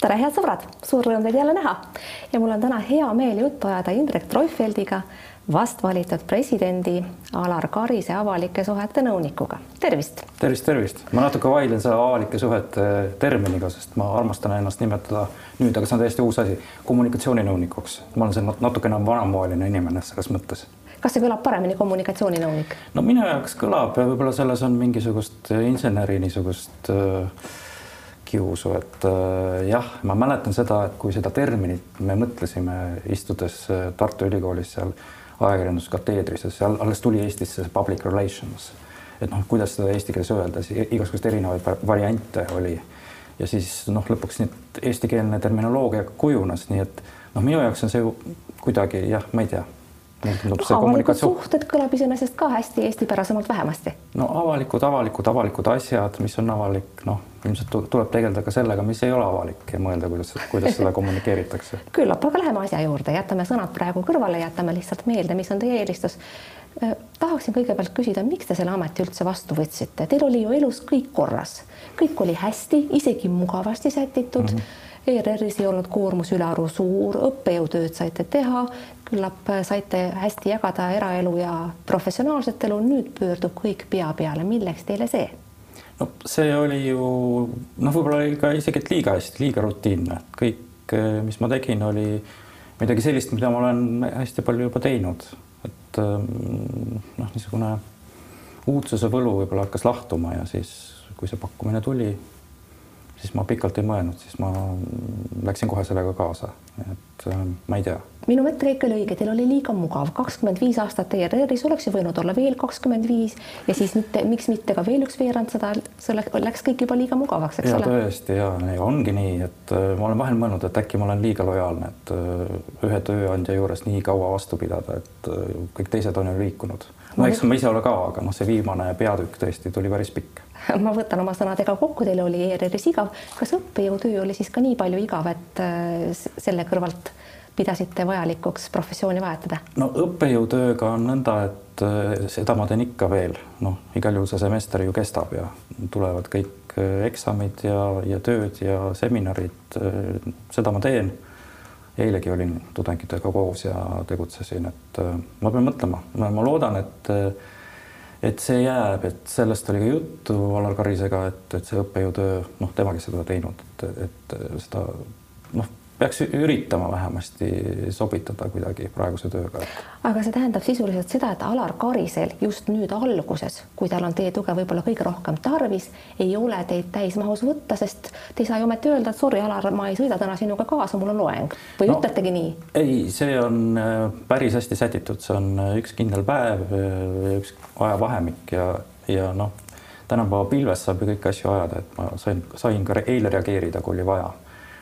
tere, head sõbrad, suur rõõm teid jälle näha ja mul on täna hea meel juttu ajada Indrek Treufeldiga, vast valitud presidendi Alar Karise avalike suhete nõunikuga. tervist. tervist, tervist. ma natuke vaidlen selle avalike suhete terminiga, sest ma armastan ennast nimetada nüüd, aga see on täiesti uus asi, kommunikatsiooninõunikuks. ma olen see natukene vanamoeline inimene selles mõttes kas see kõlab paremini kommunikatsiooninõunik? no minu jaoks kõlab ja võib-olla selles on mingisugust inseneri niisugust äh, kiusu, et äh, jah, ma mäletan seda, et kui seda terminit me mõtlesime, istudes äh, Tartu Ülikoolis seal ajakirjanduskateedris ja seal alles tuli Eestisse see public relations, et noh, kuidas seda eesti keeles öelda, igasuguseid erinevaid variante oli. Ja siis noh, lõpuks nüüd eestikeelne terminoloogia kujunes, nii et noh, minu jaoks on see kuidagi jah, ma ei tea tundub see kommunikatsioon. suhted kõlab iseenesest ka hästi eestipärasemalt vähemasti. no avalikud, avalikud, avalikud asjad, mis on avalik, noh, ilmselt tuleb tegeleda ka sellega, mis ei ole avalik ja mõelda, kuidas, kuidas seda kommunikeeritakse. küllap, aga läheme asja juurde, jätame sõnad praegu kõrvale, jätame lihtsalt meelde, mis on teie eelistus. Äh, tahaksin kõigepealt küsida, miks te selle ameti üldse vastu võtsite, teil oli ju elus kõik korras, kõik oli hästi, isegi mugavasti sätitud mm. -hmm ERR-is ei olnud koormus ülearu suur, õppejõutööd saite teha, küllap saite hästi jagada eraelu ja professionaalset elu, nüüd pöördub kõik pea peale, milleks teile see? no see oli ju noh, võib-olla oli ka isegi et liiga hästi, liiga rutiinne, kõik, mis ma tegin, oli midagi sellist, mida ma olen hästi palju juba teinud, et noh, niisugune uudsuse võlu võib-olla hakkas lahtuma ja siis, kui see pakkumine tuli siis ma pikalt ei mõelnud, siis ma läksin kohe sellega kaasa, et äh, ma ei tea. minu mõttekäik oli õige, teil oli liiga mugav, kakskümmend viis aastat ERR-is oleks ju võinud olla veel kakskümmend viis ja siis mitte, miks mitte ka veel üks veerand seda, see läks kõik juba liiga mugavaks, eks ja, ole. tõesti ja ongi nii, et äh, ma olen vahel mõelnud, et äkki ma olen liiga lojaalne, et äh, ühe tööandja juures nii kaua vastu pidada, et kõik teised on ju liikunud. No eks ma ise ole ka, aga noh, see viimane peatükk tõesti tuli päris pikk ma võtan oma sõnadega kokku, teil oli ERR-is igav, kas õppejõutöö oli siis ka nii palju igav, et äh, selle kõrvalt pidasite vajalikuks professiooni vahetada? no õppejõutööga on nõnda, et äh, seda ma teen ikka veel, noh, igal juhul see semester ju kestab ja tulevad kõik äh, eksamid ja, ja tööd ja seminarid, seda ma teen. Eilegi olin tudengitega koos ja tegutsesin, et ma pean mõtlema, ma loodan, et et see jääb, et sellest oli ka juttu Alar Karisega, et, et see õppejõutöö, noh, temagi seda teinud, et, et seda noh, peaks üritama vähemasti sobitada kuidagi praeguse tööga. aga see tähendab sisuliselt seda, et Alar Karisel just nüüd alguses, kui tal on teie tuge võib-olla kõige rohkem tarvis, ei ole teid täismahus võtta, sest te ei saa ju ometi öelda, et sorry, Alar, ma ei sõida täna sinuga kaasa, mul on loeng või no, ütletegi nii? ei, see on äh, päris hästi sätitud, see on äh, üks kindel päev, äh, üks ajavahemik ja, ja noh, tänapäeva pilves saab ju kõiki asju ajada, et ma sain, sain ka eile reageerida, kui oli vaja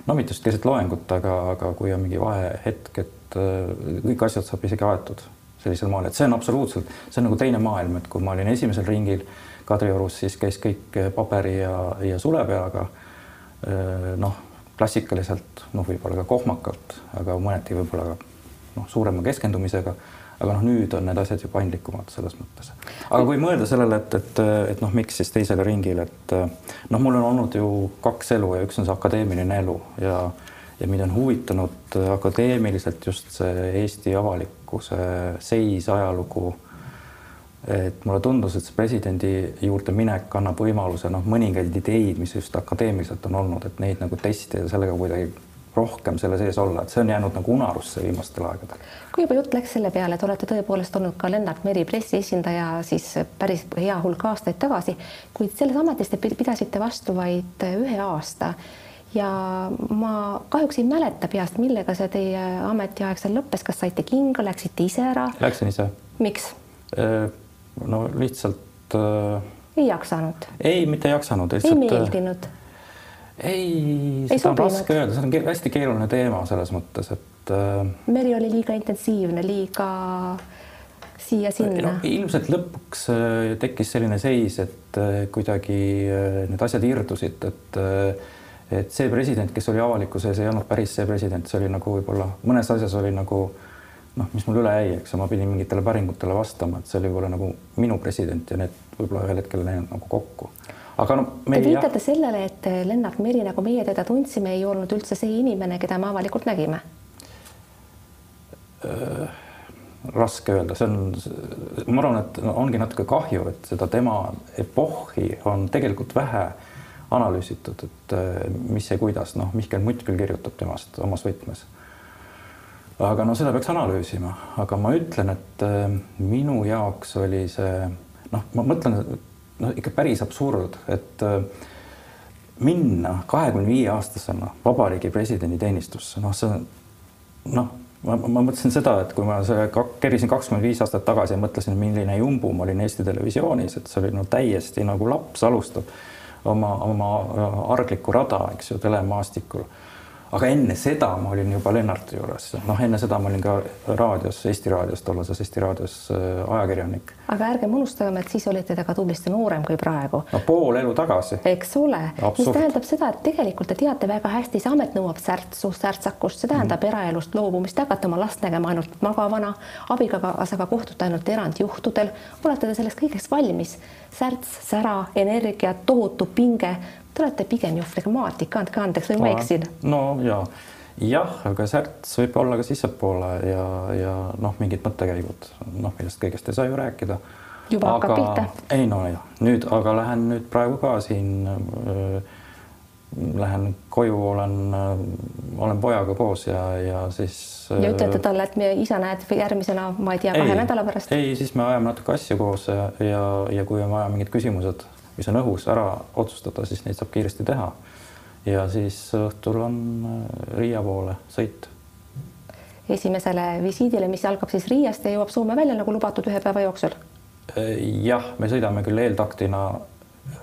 no mitte just keset loengut, aga, aga kui on mingi vahehetk, et äh, kõik asjad saab isegi aetud sellisel maal, et see on absoluutselt, see on nagu teine maailm, et kui ma olin esimesel ringil Kadriorus, siis käis kõik paberi ja, ja sule peaga. Äh, noh, klassikaliselt, noh, võib-olla ka kohmakalt, aga mõneti võib-olla noh, suurema keskendumisega aga noh, nüüd on need asjad ju paindlikumad selles mõttes. aga kui mõelda sellele, et, et, et noh, miks siis teisele ringile, et noh, mul on olnud ju kaks elu ja üks on see akadeemiline elu ja ja mind on huvitanud akadeemiliselt just see Eesti avalikkuse seis, ajalugu. et mulle tundus, et see presidendi juurde minek annab võimaluse noh, mõningaid ideid, mis just akadeemiliselt on olnud, et neid nagu testida sellega kuidagi rohkem selle sees olla, et see on jäänud nagu unarusse viimastel aegadel. kui juba jutt läks selle peale, et olete tõepoolest olnud ka Lennart Meri pressiesindaja siis päris hea hulk aastaid tagasi, kuid selles ametis te pidasite vastu vaid ühe aasta ja ma kahjuks ei mäleta peast, millega see teie ametiaeg seal lõppes, kas saite kinga, läksite ise ära? Läksin ise. miks? no lihtsalt äh.... ei jaksanud? ei, mitte ei jaksanud. ei meeldinud ei, seda on raske öelda, see on hästi keeruline teema selles mõttes, et äh,. meri oli liiga intensiivne, liiga siia-sinna no,. ilmselt lõpuks äh, tekkis selline seis, et äh, kuidagi need asjad irdusid, et et see president, kes oli avalikkuse ees, ei olnud päris see president, see oli nagu võib-olla mõnes asjas oli nagu noh, mis mul üle jäi, eks ma pidin mingitele päringutele vastama, et see oli võib-olla nagu minu president ja need võib-olla ühel hetkel ei läinud nagu kokku. Aga noh. Te viitate sellele, et Lennart Meri, nagu meie teda tundsime, ei olnud üldse see inimene, keda me avalikult nägime äh,? raske öelda, see on, ma arvan, et ongi natuke kahju, et seda tema epohhi on tegelikult vähe analüüsitud, et äh, mis ja kuidas, noh, Mihkel Mutt küll kirjutab temast omas võtmes aga no seda peaks analüüsima, aga ma ütlen, et äh, minu jaoks oli see noh, ma mõtlen, no ikka päris absurd, et äh, minna kahekümne viie aastasena vabariigi presidendi teenistusse, noh, see on noh, ma, ma mõtlesin seda, et kui ma see kerisin kakskümmend viis aastat tagasi ja mõtlesin, milline jumbu ma olin Eesti Televisioonis, et see oli no täiesti nagu laps alustab oma, oma arglikku rada, eks ju, telemaastikul aga enne seda ma olin juba Lennarti juures, noh, enne seda ma olin ka raadios, Eesti Raadios, tollases Eesti Raadios äh, ajakirjanik. aga ärgem unustagem, et siis olite te ka tublisti noorem kui praegu. no pool elu tagasi. eks ole, mis tähendab seda, et tegelikult te teate väga hästi, see amet nõuab särtsu, särtsakust, see tähendab mm. eraelust loobumist, te hakkate oma last nägema ainult magavana, abikaasaga kohtute ainult erandjuhtudel, olete te selleks kõigeks valmis? särts, sära, energia, tohutu pinge Te olete pigem ju flegmaatik, andke andeks või ma eksin? no ja, jah, aga särts võib olla ka sissepoole ja, ja noh, mingid mõttekäigud, noh, millest kõigest ei saa ju rääkida. juba aga, hakkab pihta? ei no jah, nüüd aga lähen nüüd praegu ka siin äh, lähen koju, olen, olen pojaga koos ja, ja siis. ja ütlete talle, et me isa näed järgmisena, ma ei tea, kahe nädala pärast? ei, siis me ajame natuke asju koos ja, ja, ja kui on vaja mingid küsimused mis on õhus ära otsustada, siis neid saab kiiresti teha. ja siis õhtul on äh, Riia poole sõit. esimesele visiidile, mis algab siis Riiast ja jõuab Soome välja nagu lubatud ühe päeva jooksul? Äh, jah, me sõidame küll eeltaktina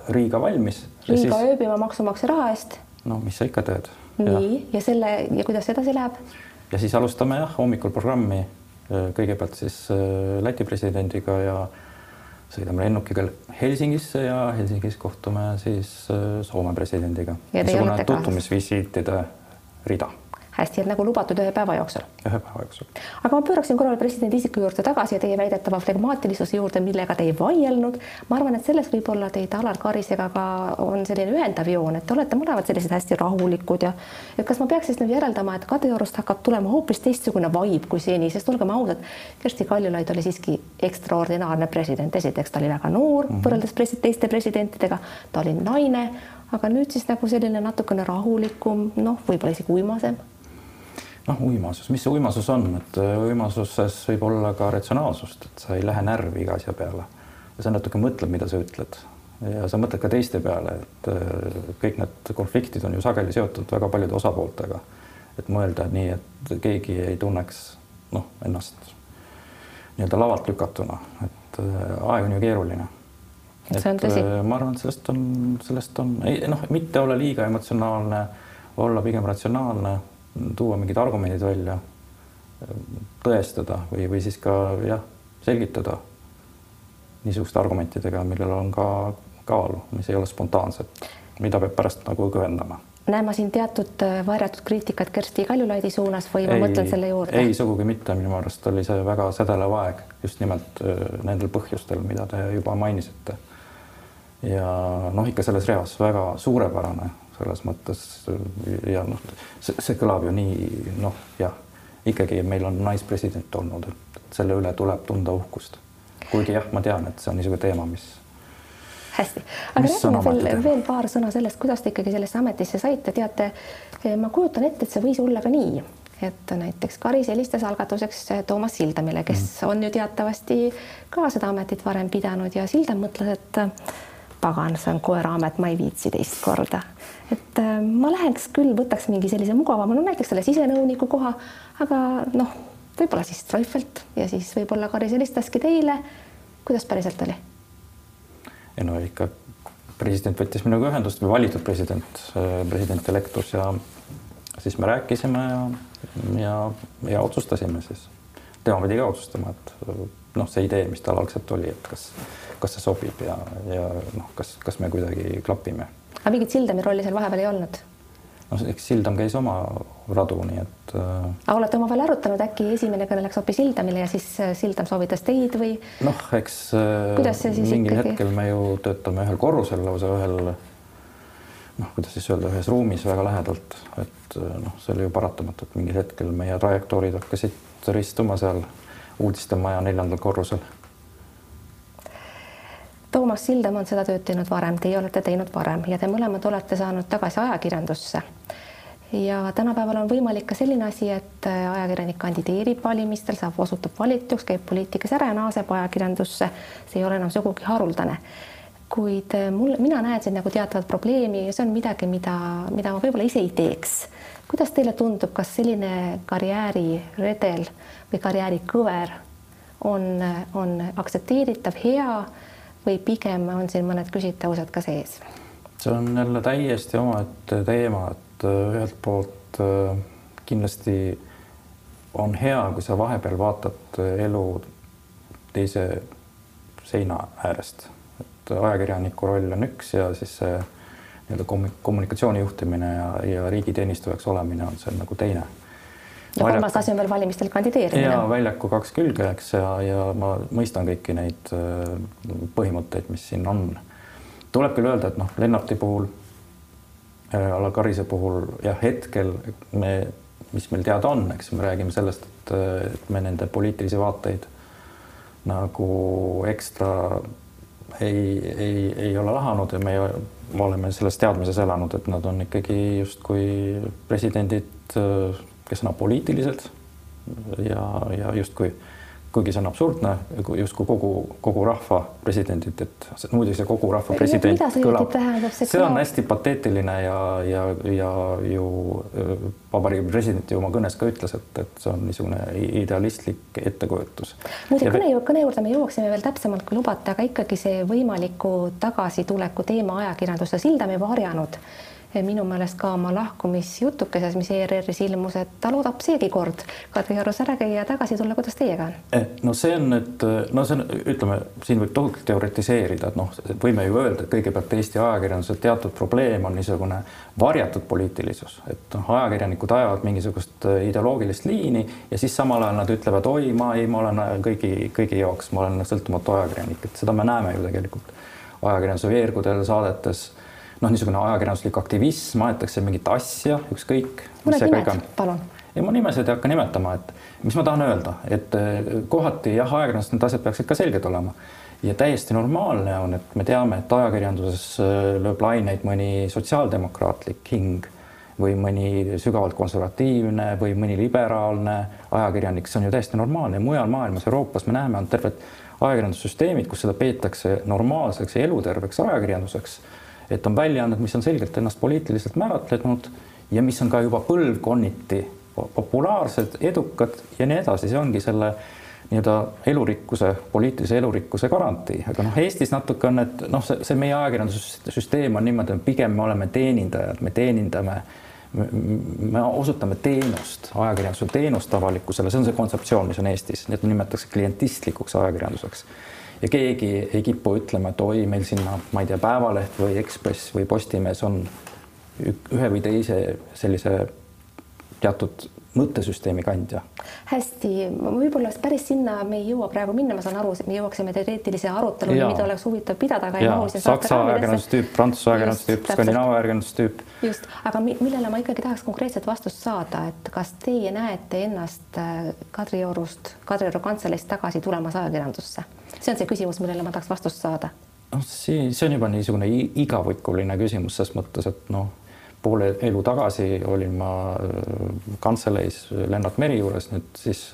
Riiga valmis. Riiga siis... ööbima maksumaksja raha eest. no mis sa ikka teed. nii, ja selle ja kuidas edasi läheb? ja siis alustame jah, hommikul programmi äh, kõigepealt siis Läti presidendiga ja sõidame lennukiga Helsingisse ja Helsingis kohtume siis äh, Soome presidendiga. niisugune tutvumisvisiitide rida hästi, et nagu lubatud ühe päeva jooksul. ühe päeva jooksul. aga ma pööraksin korral presidendi isiku juurde tagasi ja teie väidetava flegmaatilisuse juurde, millega te ei vaielnud. ma arvan, et selles võib olla teid Alar Karisega ka on selline ühendav joon, et te olete mõlemad sellised hästi rahulikud ja et kas ma peaks siis nüüd järeldama, et Kadriorust hakkab tulema hoopis teistsugune vibe kui seni, sest olgem ausad, Kersti Kaljulaid oli siiski ekstraordinaarne president, esiteks ta oli väga noor mm -hmm. võrreldes presi teiste presidentidega, ta oli naine, aga nüüd siis nagu selline natukene rahulikum, noh, võib-olla isegi uimasem noh, uimasus, mis see uimasus on, et äh, uimasuses võib olla ka ratsionaalsust, et sa ei lähe närvi iga asja peale. Ja sa natuke mõtled, mida sa ütled. Ja sa mõtled ka teiste peale, et äh, kõik need konfliktid on ju sageli seotud väga paljude osapooltega. et mõelda nii, et keegi ei tunneks noh, ennast nii-öelda lavalt lükatuna, et äh, aeg on ju keeruline. et ma arvan, et sellest on, sellest on ei noh, mitte olla liiga emotsionaalne, olla pigem ratsionaalne tuua mingid argumendid välja, tõestada või, või siis ka jah, selgitada niisuguste argumentidega, millel on ka kaalu, mis ei ole spontaansed, mida peab pärast nagu kõvendama. näen ma siin teatud äh, varjatud kriitikat Kersti Kaljulaidi suunas või ma ei, mõtlen selle juurde? ei, sugugi mitte, minu arust oli see väga sädelev aeg just nimelt äh, nendel põhjustel, mida te juba mainisite. ja noh, ikka selles reas väga suurepärane selles mõttes ja noh, see, see kõlab ju nii noh, jah, ikkagi meil on naispresident olnud, et selle üle tuleb tunda uhkust. kuigi jah, ma tean, et see on niisugune teema, mis hästi, aga räägime veel, veel paar sõna sellest, kuidas te ikkagi sellesse ametisse saite, teate, ma kujutan ette, et see võis olla ka nii, et näiteks Karis helistas algatuseks Toomas Sildamile, kes mm. on ju teatavasti ka seda ametit varem pidanud ja Sildam mõtles, et pagan, see on koeraamet, ma ei viitsi teist korda. et äh, ma läheks küll, võtaks mingi sellise mugavama, no näiteks selle sisenõuniku koha, aga noh, võib-olla siis Treufelt ja siis võib-olla Karis helistaski teile. kuidas päriselt oli? ei no ikka president võttis minuga ühendust või valitud president, äh, president elektus ja siis me rääkisime ja, ja, ja otsustasime siis. tema pidi ka otsustama, et noh, see idee, mis tal algselt oli, et kas kas see sobib ja, ja noh, kas, kas me kuidagi klapime. aga mingit Sildami rolli seal vahepeal ei olnud? noh, eks Sildam käis oma radu, nii et äh.... aga olete omavahel arutanud, äkki esimene kõne läks hoopis Sildamile ja siis äh, Sildam soovitas teid või? noh, eks äh, mingil ikkagi? hetkel me ju töötame ühel korrusel lausa ühel noh, kuidas siis öelda, ühes ruumis väga lähedalt, et äh, noh, see oli ju paratamatu, et mingil hetkel meie trajektoorid hakkasid ristuma seal uudistemaja neljandal korrusel Toomas Sildam on seda tööd teinud varem, teie olete teinud varem ja te mõlemad olete saanud tagasi ajakirjandusse. ja tänapäeval on võimalik ka selline asi, et äh, ajakirjanik kandideerib valimistel, saab, osutub valituks, käib poliitikas ära ja naaseb ajakirjandusse. see ei ole enam sugugi haruldane. kuid äh, mul, mina näen siin nagu teatavat probleemi ja see on midagi, mida, mida ma võib-olla ise ei teeks. Kuidas teile tundub, kas selline karjääriredel või karjäärikõver on, on aktsepteeritav, hea või pigem on siin mõned küsitavused ka sees? see on jälle täiesti omaette teema, et äh, ühelt poolt äh, kindlasti on hea, kui sa vahepeal vaatad äh, elu teise seina äärest, et ajakirjaniku roll on üks ja siis see nii-öelda kommunikatsiooni juhtimine ja, ja riigiteenistujaks olemine on see nagu teine ja kolmas asi on veel valimistel kandideerimine. ja väljaku kaks külge, eks ja, ja ma mõistan kõiki neid äh, põhimõtteid, mis siin on. tuleb küll öelda, et noh, Lennarti puhul äh,, Alar Karise puhul jah, hetkel me, mis meil teada on, eks me räägime sellest, et, et me nende poliitilisi vaateid nagu ekstra ei, ei, ei ole lahanud ja me oleme selles teadmises elanud, et nad on ikkagi justkui presidendid äh, kes on apoliitilised ja, ja justkui kuigi see on absurdne, justkui kogu, kogu rahva presidendid, et muidugi see kogu rahva president kõlab, see, see on hästi pateetiline ja, ja, ja ju vabariigi president ju oma kõnes ka ütles, et, et see on niisugune idealistlik ettekujutus. muide, kõne, kõne juurde me jõuaksime veel täpsemalt, kui lubate, aga ikkagi see võimaliku tagasituleku teema ajakirjanduse silda me varjanud minu meelest ka oma lahkumisjutukeses, mis ERR-is ilmus, et ta loodab seegi kord. Kadriorus ära käia ja tagasi tulla, kuidas teiega on? Eh, no see on nüüd, no see on, ütleme, siin võib tohutult teoritiseerida, et noh, võime ju öelda, et kõigepealt Eesti ajakirjanduse teatud probleem on niisugune varjatud poliitilisus, et noh, ajakirjanikud ajavad mingisugust eh, ideoloogilist liini ja siis samal ajal nad ütlevad, oi, ma ei, ma olen kõigi, kõigi jaoks, ma olen sõltumatu ajakirjanik, et seda me näeme ju tegelikult ajakirjanduse veergudel, saadetes noh, niisugune ajakirjanduslik aktivism, aetakse mingit asja, ükskõik. mõned nimed, palun. ja ma nimesid ei hakka nimetama, et mis ma tahan öelda, et eh, kohati jah, ajakirjanduses need asjad peaksid ka selged olema ja täiesti normaalne on, et me teame, et ajakirjanduses eh, lööb laineid mõni sotsiaaldemokraatlik hing või mõni sügavalt konservatiivne või mõni liberaalne ajakirjanik, see on ju täiesti normaalne. mujal maailmas, Euroopas me näeme, on terved ajakirjandussüsteemid, kus seda peetakse normaalseks ja eluterveks ajakirjanduseks et on väljaanded, mis on selgelt ennast poliitiliselt määratlenud ja mis on ka juba põlvkonniti populaarsed, edukad ja nii edasi, see ongi selle nii-öelda elurikkuse, poliitilise elurikkuse garantii, aga noh, Eestis natuke on, et noh, see, see meie ajakirjandussüsteem on niimoodi, et pigem me oleme teenindajad, me teenindame, me osutame teenust, ajakirjanduse teenust avalikkusele, see on see kontseptsioon, mis on Eestis, nii et nimetatakse klientistlikuks ajakirjanduseks ja keegi ei kipu ütlema, et oi, meil sinna, ma ei tea, Päevaleht või Ekspress või Postimees on ühe või teise sellise teatud mõttesüsteemi kandja. hästi, võib-olla päris sinna me ei jõua praegu minna, ma saan aru, me jõuaksime teoreetilise aruteluni, mida oleks huvitav pidada, aga ei mahu siin Saksa ajakirjandustüüp, Prantsuse ajakirjandustüüp, Skandinaavia ajakirjandustüüp. just, aga millele ma ikkagi tahaks konkreetset vastust saada, et kas teie näete ennast äh, Kadriorust, Kadrioru kantseleist tagasi tulemas ajakirjandusse? See on see küsimus, millele ma tahaks vastust saada. noh, see, see on juba niisugune igavikuline küsimus ses mõttes, et noh poole elu tagasi olin ma äh, kantseleis Lennart Meri juures, nüüd siis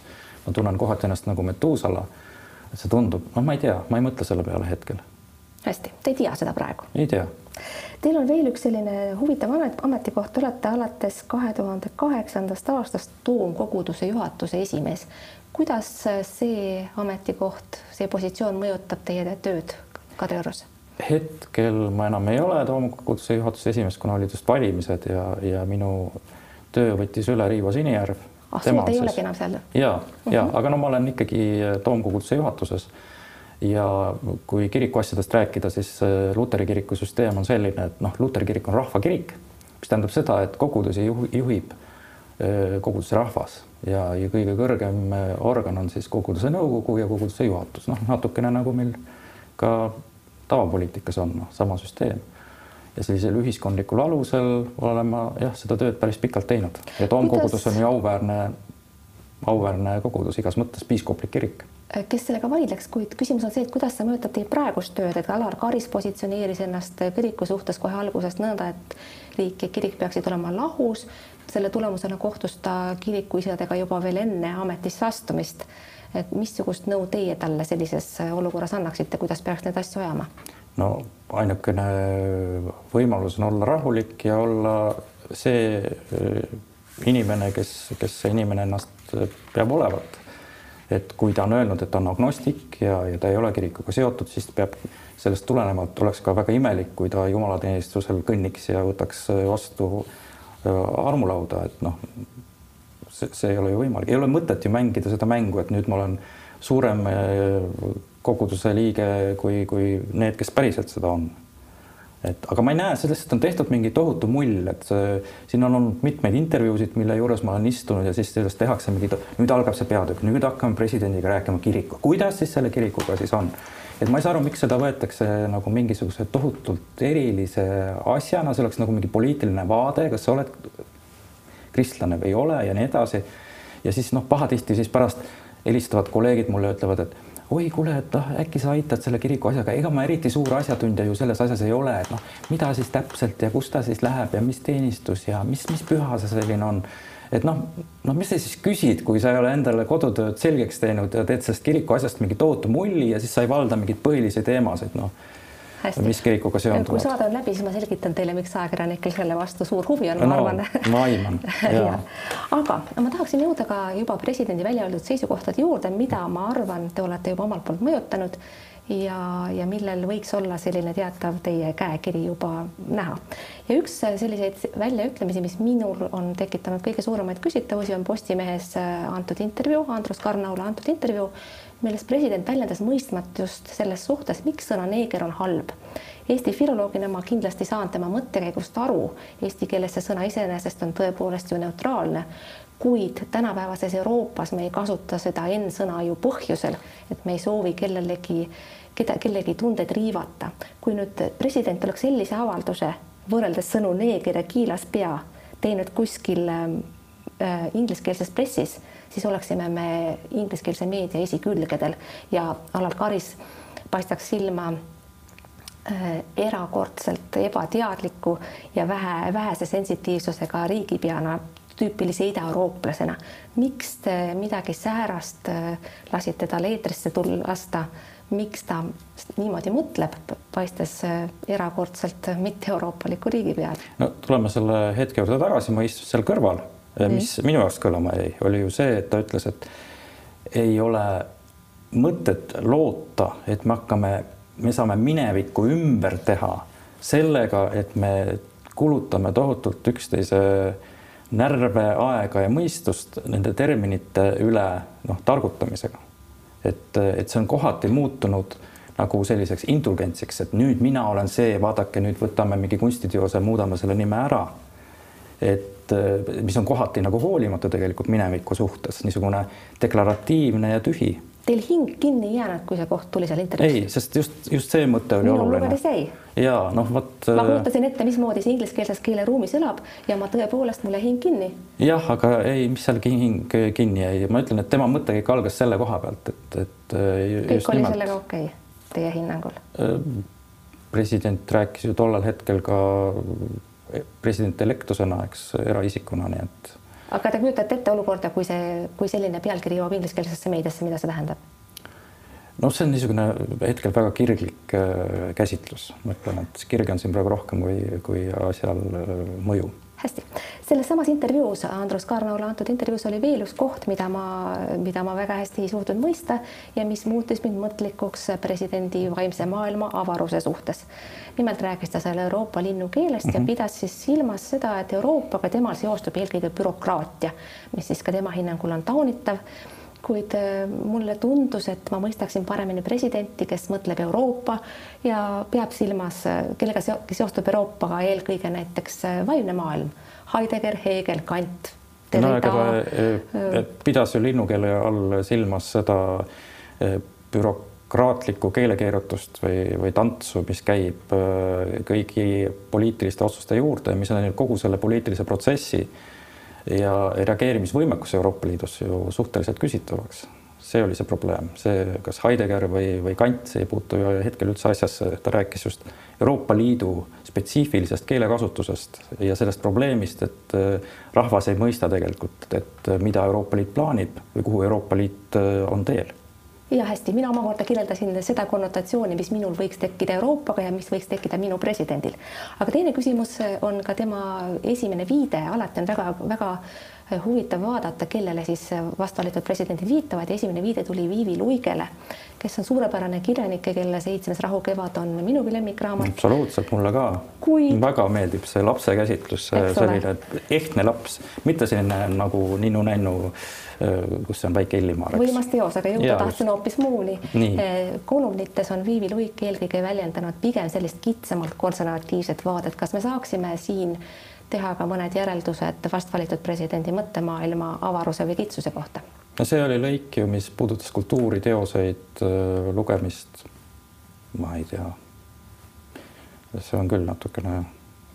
ma tunnen kohati ennast nagu Metuusala. et see tundub, noh, ma ei tea, ma ei mõtle selle peale hetkel. hästi, te ei tea seda praegu? ei tea. Teil on veel üks selline huvitav amet, ametikoht, te olete alates kahe tuhande kaheksandast aastast toomkoguduse juhatuse esimees. Kuidas see ametikoht, see positsioon mõjutab teie tööd Kadriorus? hetkel ma enam ei ole Toomkoguduse juhatuse esimees, kuna olid just valimised ja, ja minu töö võttis üle Riivo Sinijärv. ah, sina ei olegi enam seal? ja, ja mm, -hmm. aga no ma olen ikkagi Toomkoguduse juhatuses. ja kui kirikuasjadest rääkida, siis äh, luteri kiriku süsteem on selline, et noh, luteri kirik on rahvakirik mis tähendab seda, et kogudusi juhib koguduse rahvas. Ja, ja kõige kõrgem organ on siis koguduse nõukogu ja koguduse juhatus, noh, natukene nagu meil ka tavapoliitikas on, noh, sama süsteem. Ja sellisel ühiskondlikul alusel olen ma jah, seda tööd päris pikalt teinud. Ja toomkogudus on ju auväärne, auväärne kogudus igas mõttes, piiskoplik kirik. Kes sellega vaidleks, kuid küsimus on see, et kuidas see mõjutab teie praegust tööd, et Alar Karis positsioneeris ennast kiriku suhtes kohe algusest nõnda, et riik ja kirik peaksid olema lahus. Selle tulemusena kohtus ta kirikuisadega juba veel enne ametisse astumist. et missugust nõu teie talle sellises olukorras annaksite, kuidas peaks neid asju ajama? no ainukene võimalus on olla rahulik ja olla see äh, inimene, kes, kes see inimene ennast peab olevat. et kui ta on öelnud, et ta on agnostik ja, ja ta ei ole kirikuga seotud, siis peab sellest tulenevalt oleks ka väga imelik, kui ta jumalateenistusel kõnniks ja võtaks vastu äh, armulauda, et noh, see, see ei ole ju võimalik, ei ole mõtet ju mängida seda mängu, et nüüd ma olen suurem äh, koguduse liige kui, kui need, kes päriselt seda on. et aga ma ei näe, sellest on tehtud mingi tohutu mull, et see, siin on olnud mitmeid intervjuusid, mille juures ma olen istunud ja siis sellest tehakse mingi, nüüd algab see peatükk, nüüd hakkame presidendiga rääkima kiriku, kuidas siis selle kirikuga siis on et ma ei saa aru, miks seda võetakse nagu mingisuguse tohutult erilise asjana, see oleks nagu mingi poliitiline vaade, kas sa oled kristlane või ei ole ja nii edasi. ja siis noh, pahatihti siis pärast helistavad kolleegid mulle, ütlevad, et oi, kuule, et noh, äkki sa aitad selle kiriku asjaga, ega ma eriti suur asjatundja ju selles asjas ei ole, et noh, mida siis täpselt ja kus ta siis läheb ja mis teenistus ja mis, mis püha see selline on. Et noh, no mis sa siis küsid, kui sa ei ole endale kodutööd selgeks teinud ja teed sellest kiriku asjast mingi tohutu mulli ja siis sa ei valda mingeid põhilisi teemasid, noh. Mis kirikuga seonduvad. kui saade on läbi, siis ma selgitan teile, miks ajakirjanikel selle vastu suur huvi on no,, ma arvan. ma aiman. Aga ma tahaksin jõuda ka juba presidendi välja öeldud seisukohtade juurde, mida ma arvan, te olete juba omalt poolt mõjutanud ja, ja millel võiks olla selline teatav teie käekiri juba näha. ja üks selliseid väljaütlemisi, mis minul on tekitanud kõige suuremaid küsitavusi, on Postimehes antud intervjuu, Andrus Karnaule antud intervjuu, milles president väljendas mõistmatust selles suhtes, miks sõna neeger on halb. Eesti filoloogina ma kindlasti saan tema mõttekäigust aru, eesti keeles see sõna iseenesest on tõepoolest ju neutraalne, kuid tänapäevases Euroopas me ei kasuta seda N-sõna ju põhjusel, et me ei soovi kellelegi, keda, kellegi tundeid riivata. kui nüüd president oleks sellise avalduse võrreldes sõnu neeger ja kiilaspea teinud kuskil äh, ingliskeelses pressis siis oleksime me ingliskeelse meedia esikülgedel ja Alar Karis paistaks silma erakordselt ebateadliku ja vähe, vähese sensitiivsusega riigipeana, tüüpilise idaeurooplasena. miks te midagi säärast äh, lasite tal eetrisse tulla, lasta, miks ta niimoodi mõtleb, paistes äh, erakordselt mitte-euroopaliku riigi peal? no tuleme selle hetke juurde tagasi, ma istusin seal kõrval mis mm. minu jaoks kõlama jäi, oli ju see, et ta ütles, et ei ole mõtet loota, et me hakkame, me saame minevikku ümber teha sellega, et me kulutame tohutult üksteise närve, aega ja mõistust nende terminite üle noh, targutamisega. et, et see on kohati muutunud nagu selliseks indulgentsiks, et nüüd mina olen see, vaadake, nüüd võtame mingi kunstiteose, muudame selle nime ära. et mis on kohati nagu hoolimatu tegelikult mineviku suhtes, niisugune deklaratiivne ja tühi. Teil hing kinni ei jäänud, kui see koht tuli seal intervjuus? ei, sest just, just see mõte oli Minu oluline. ja noh, vot. ma kujutasin ette, mismoodi see ingliskeelses keeleruumis elab ja ma tõepoolest, mul jäi hing kinni. jah, aga ei, mis seal hing kinni jäi, ma ütlen, et tema mõttekäik algas selle koha pealt, et, et. kõik oli nimelt, sellega okei okay, teie hinnangul? president rääkis ju tollel hetkel ka president elektusena, eks, eraisikuna, nii et. Aga te kujutate ette olukorda, kui see, kui selline pealkiri jõuab ingliskeelsesse meediasse, mida see tähendab? noh, see on niisugune hetkel väga kirglik äh, käsitlus, ma ütlen, et kirge on siin praegu rohkem kui, kui asjal äh, mõju hästi, selles samas intervjuus, Andrus Kaarnaule antud intervjuus oli veel üks koht, mida ma, mida ma väga hästi ei suutnud mõista ja mis muutis mind mõtlikuks presidendi vaimse maailma avaruse suhtes. nimelt rääkis ta seal Euroopa linnukeelest mm -hmm. ja mhm. pidas siis silmas seda, et Euroopaga temal seostub eelkõige bürokraatia, mis siis ka tema hinnangul on taunitav kuid äh, mulle tundus, et ma mõistaksin paremini presidenti, kes mõtleb Euroopa ja peab silmas, kellega seostub Euroopaga eelkõige näiteks vaimne maailm, Heidegger, Hegel, Kant. no aga ta pidas ju linnukeele all silmas seda büro demokraatlikku keelekeerutust või, või tantsu, mis käib äh, kõigi poliitiliste otsuste juurde, mis on kogu selle poliitilise protsessi ja reageerimisvõimekus Euroopa Liidus ju suhteliselt küsitavaks. see oli see probleem, see, kas Heidegger või, või Kant, see ei puutu ju hetkel üldse asjasse, ta rääkis just Euroopa Liidu spetsiifilisest keelekasutusest ja sellest probleemist, et äh, rahvas ei mõista tegelikult, et mida Euroopa Liit plaanib või kuhu Euroopa Liit äh, on teel ja hästi, mina omakorda kirjeldasin seda konnotatsiooni, mis minul võiks tekkida Euroopaga ja mis võiks tekkida minu presidendil. aga teine küsimus on ka tema esimene viide, alati on väga-väga huvitav vaadata, kellele siis vastvalitud presidendid viitavad ja esimene viide tuli Viivi Luigele, kes on suurepärane kirjanik ja kelle Seitsmes rahukevad on minugi lemmikraamat. absoluutselt, mulle ka Kui... väga meeldib see lapse käsitlus, selline ehtne laps, mitte selline nagu ninnu-nännu kus on väike Illimaar. võimas teos, aga jõuda tahtsin hoopis muuni. kolumnites on Viivi Luik eelkõige väljendanud pigem sellist kitsamalt konservatiivset vaadet, kas me saaksime siin teha ka mõned järeldused vast valitud presidendi mõttemaailma avaruse või kitsuse kohta? no see oli lõik ju, mis puudutas kultuuriteoseid, lugemist. ma ei tea. see on küll natukene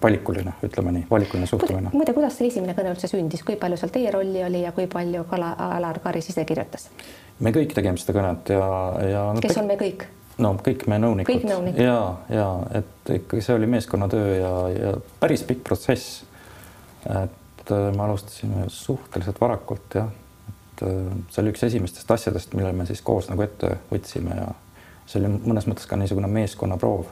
valikuline, ütleme nii, valikuline suhtumine. muide, kuidas see esimene kõne üldse sündis, kui palju seal teie rolli oli ja kui palju Kala, Alar Karis ise kirjutas? me kõik tegime seda kõnet ja, ja no,. kes on me kõik? No kõik me nõunikud. kõik nõunikud. ja, ja et ikkagi see oli meeskonnatöö ja, ja päris pikk protsess. et äh, me alustasime suhteliselt varakult jah, et äh, see oli üks esimestest asjadest, mille me siis koos nagu ette võtsime ja see oli mõnes mõttes ka niisugune meeskonnaproov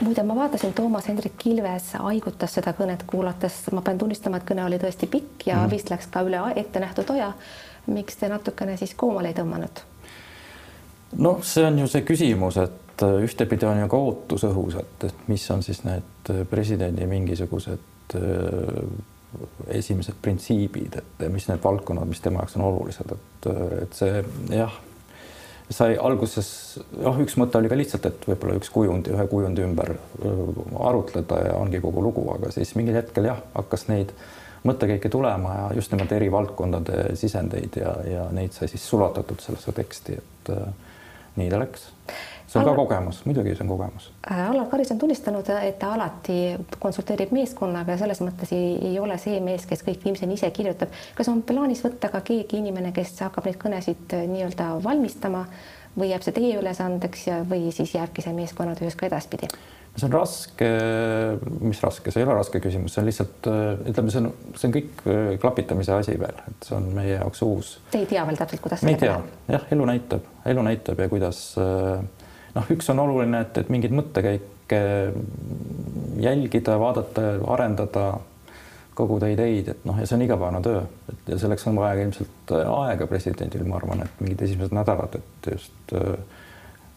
muide, ma vaatasin, Toomas Hendrik Kilves haigutas seda kõnet kuulates, ma pean tunnistama, et kõne oli tõesti pikk ja mm. vist läks ka üle ettenähtud aja. miks te natukene siis koomale ei tõmmanud? Noh, see on ju see küsimus, et äh, ühtepidi on ju ka ootus õhus, et, et mis on siis need äh, presidendi mingisugused äh, esimesed printsiibid, et mis need valdkonnad, mis tema jaoks on olulised, et, et see jah sai alguses, noh, üks mõte oli ka lihtsalt, et võib-olla üks kujund, ühe kujundi ümber arutleda ja ongi kogu lugu, aga siis mingil hetkel jah, hakkas neid mõttekäike tulema ja just nimelt eri valdkondade sisendeid ja, ja neid sai siis sulatatud sellesse teksti, et äh, nii ta läks see on Allar... ka kogemus, muidugi see on kogemus. Äh, Allar Karis on tunnistanud, et ta alati konsulteerib meeskonnaga ja selles mõttes ei, ei ole see mees, kes kõik viimseni ise kirjutab. kas on plaanis võtta ka keegi inimene, kes hakkab neid kõnesid äh, nii-öelda valmistama või jääb see teie ülesandeks ja, või siis jääbki see meeskonnatöös ka edaspidi? See on raske, mis raske, see ei ole raske küsimus, see on lihtsalt ütleme, see on, see on kõik klapitamise asi veel, et see on meie jaoks uus. Te ei tea veel täpselt, kuidas. ei tea, jah, elu näitab, elu näitab ja kuidas äh, noh, üks on oluline, et, et mingeid mõttekäike jälgida, vaadata, arendada, koguda ideid, et noh, ja see on igapäevane töö, et ja selleks on vaja ilmselt aega presidendil, ma arvan, et mingid esimesed nädalad, et just äh,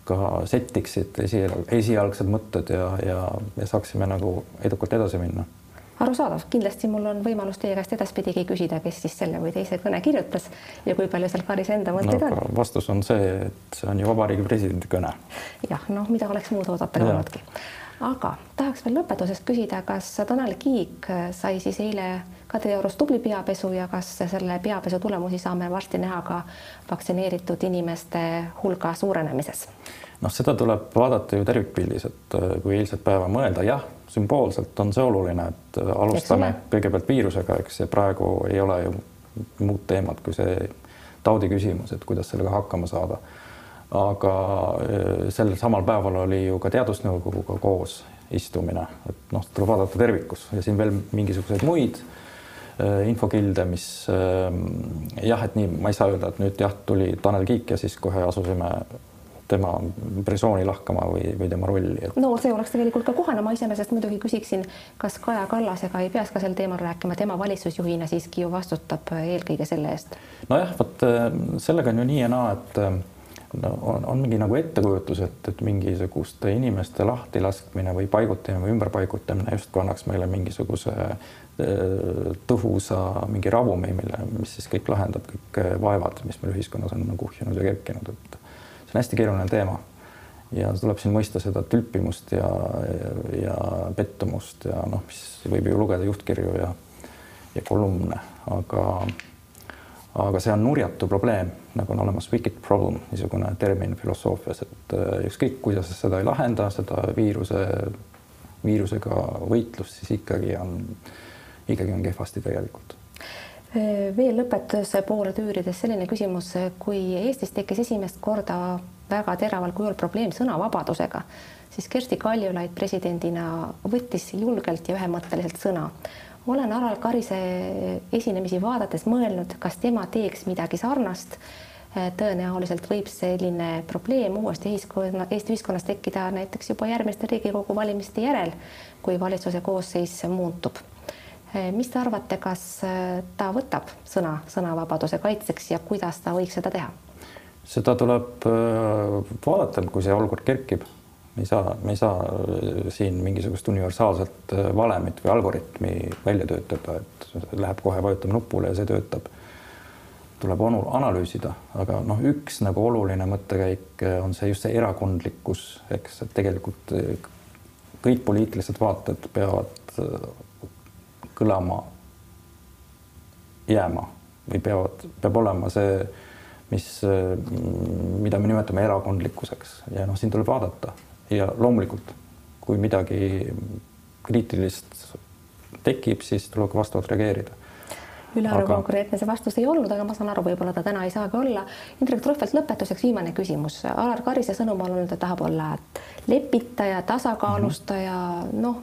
ka settiksid esi, esialgsed mõtted ja, ja, ja saaksime nagu edukalt edasi minna arusaadav, kindlasti mul on võimalus teie käest edaspidigi küsida, kes siis selle või teise kõne kirjutas ja kui palju seal Karis enda mõtteid no, on. vastus on see, et see on ju Vabariigi Presidendi kõne. jah, noh, mida oleks muud oodata ka olnudki. aga tahaks veel lõpetuseks küsida, kas Tanel Kiik sai siis eile Kadriorus tubli peapesu ja kas selle peapesu tulemusi saame varsti näha ka vaktsineeritud inimeste hulga suurenemises? noh, seda tuleb vaadata ju tervikpildis, et kui eilset päeva mõelda, jah sümboolselt on see oluline, et äh, alustame kõigepealt viirusega, eks, ja praegu ei ole ju muud teemat kui see taudi küsimus, et kuidas sellega hakkama saada. aga äh, sel samal päeval oli ju ka teadusnõukoguga koos istumine, et noh, tuleb vaadata tervikus ja siin veel mingisuguseid muid äh, infokilde, mis jah, et nii, ma ei saa öelda, et nüüd jah, tuli Tanel Kiik ja siis kohe asusime tema persooni lahkama või, või tema rolli et.... no see oleks tegelikult ka kohane, ma iseenesest muidugi küsiksin, kas Kaja Kallasega ei peaks ka sel teemal rääkima, tema valitsusjuhina siiski ju vastutab eelkõige selle eest. nojah, vot äh, sellega on ju nii ja naa, et äh, no, on, on mingi nagu ettekujutus, et, et mingisuguste inimeste lahtilaskmine või paigutamine või ümberpaigutamine justkui annaks meile mingisuguse tõhusa mingi ravumi, mille, mis siis kõik lahendab kõik vaevad, mis meil ühiskonnas on nagu kuhjunud ja kerkinud, et see on hästi keeruline teema. ja tuleb siin mõista seda tülpimust ja, ja, ja pettumust ja noh, mis võib ju lugeda juhtkirju ja, ja kolumne, aga aga see on nurjatu probleem, nagu on olemas wicked problem, niisugune termin filosoofias, et äh, ükskõik, kuidas sa seda ei lahenda, seda viiruse, viirusega võitlust, siis ikkagi on, ikkagi on kehvasti tegelikult veel lõpetuse poole tüürides selline küsimus, kui Eestis tekkis esimest korda väga teraval kujul probleem sõnavabadusega, siis Kersti Kaljulaid presidendina võttis julgelt ja ühemõtteliselt sõna olen Alar Karise esinemisi vaadates mõelnud, kas tema teeks midagi sarnast. tõenäoliselt võib selline probleem uuesti ühiskonna, Eesti ühiskonnas tekkida näiteks juba järgmiste Riigikogu valimiste järel, kui valitsuse koosseis muutub. Mis te arvate, kas ta võtab sõna sõnavabaduse kaitseks ja kuidas ta võiks seda teha? seda tuleb äh, vaadata, kui see olukord kerkib ei saa, me ei saa siin mingisugust universaalset valemit või algoritmi välja töötada, et läheb kohe, vajutame nupule ja see töötab. tuleb analüüsida, aga noh, üks nagu oluline mõttekäik on see just see erakondlikkus, eks, et tegelikult kõik poliitilised vaated peavad kõlama, jääma või peavad, peab olema see, mis, mida me nimetame erakondlikkuseks ja noh, siin tuleb vaadata ja loomulikult, kui midagi kriitilist tekib, siis tuleb ka vastavalt reageerida ülearu aga... konkreetne see vastus ei olnud, aga ma saan aru, võib-olla ta täna ei saagi olla. Indrek Trahvelt lõpetuseks viimane küsimus. Alar Karise sõnum on olnud, et tahab olla lepitaja, tasakaalustaja mm -hmm., noh,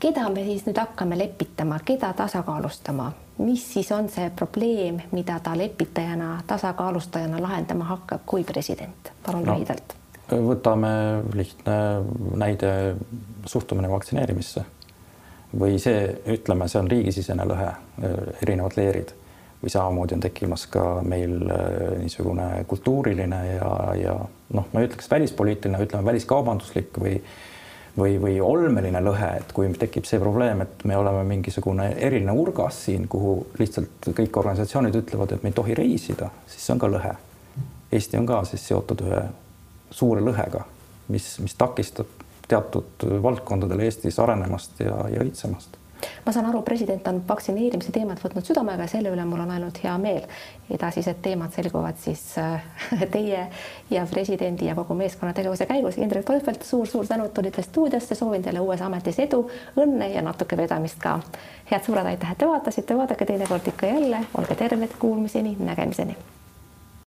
keda me siis nüüd hakkame lepitama, keda tasakaalustama, mis siis on see probleem, mida ta lepitajana, tasakaalustajana lahendama hakkab kui president? palun no. lühidalt võtame lihtne näide, suhtumine vaktsineerimisse või see, ütleme, see on riigisisene lõhe, erinevad leerid või samamoodi on tekkimas ka meil äh, niisugune kultuuriline ja, ja noh, ma ei ütleks välispoliitiline, ütleme väliskaubanduslik või või, või olmeline lõhe, et kui tekib see probleem, et me oleme mingisugune eriline urgas siin, kuhu lihtsalt kõik organisatsioonid ütlevad, et me ei tohi reisida, siis see on ka lõhe. Eesti on ka siis seotud ühe suure lõhega, mis, mis takistab teatud valdkondadel Eestis arenemast ja, ja õitsemast ma saan aru, president on vaktsineerimise teemat võtnud südamega ja selle üle mul on ainult hea meel. edasised teemad selguvad siis äh, teie ja presidendi ja kogu meeskonna tegevuse käigus. Indrek Toifelt suur,, suur-suur tänu, et tulite stuudiosse, soovin teile uues ametis edu, õnne ja natuke vedamist ka. head sõbrad, aitäh, et te vaatasite, vaadake teinekord ikka jälle, olge terved, kuulmiseni, nägemiseni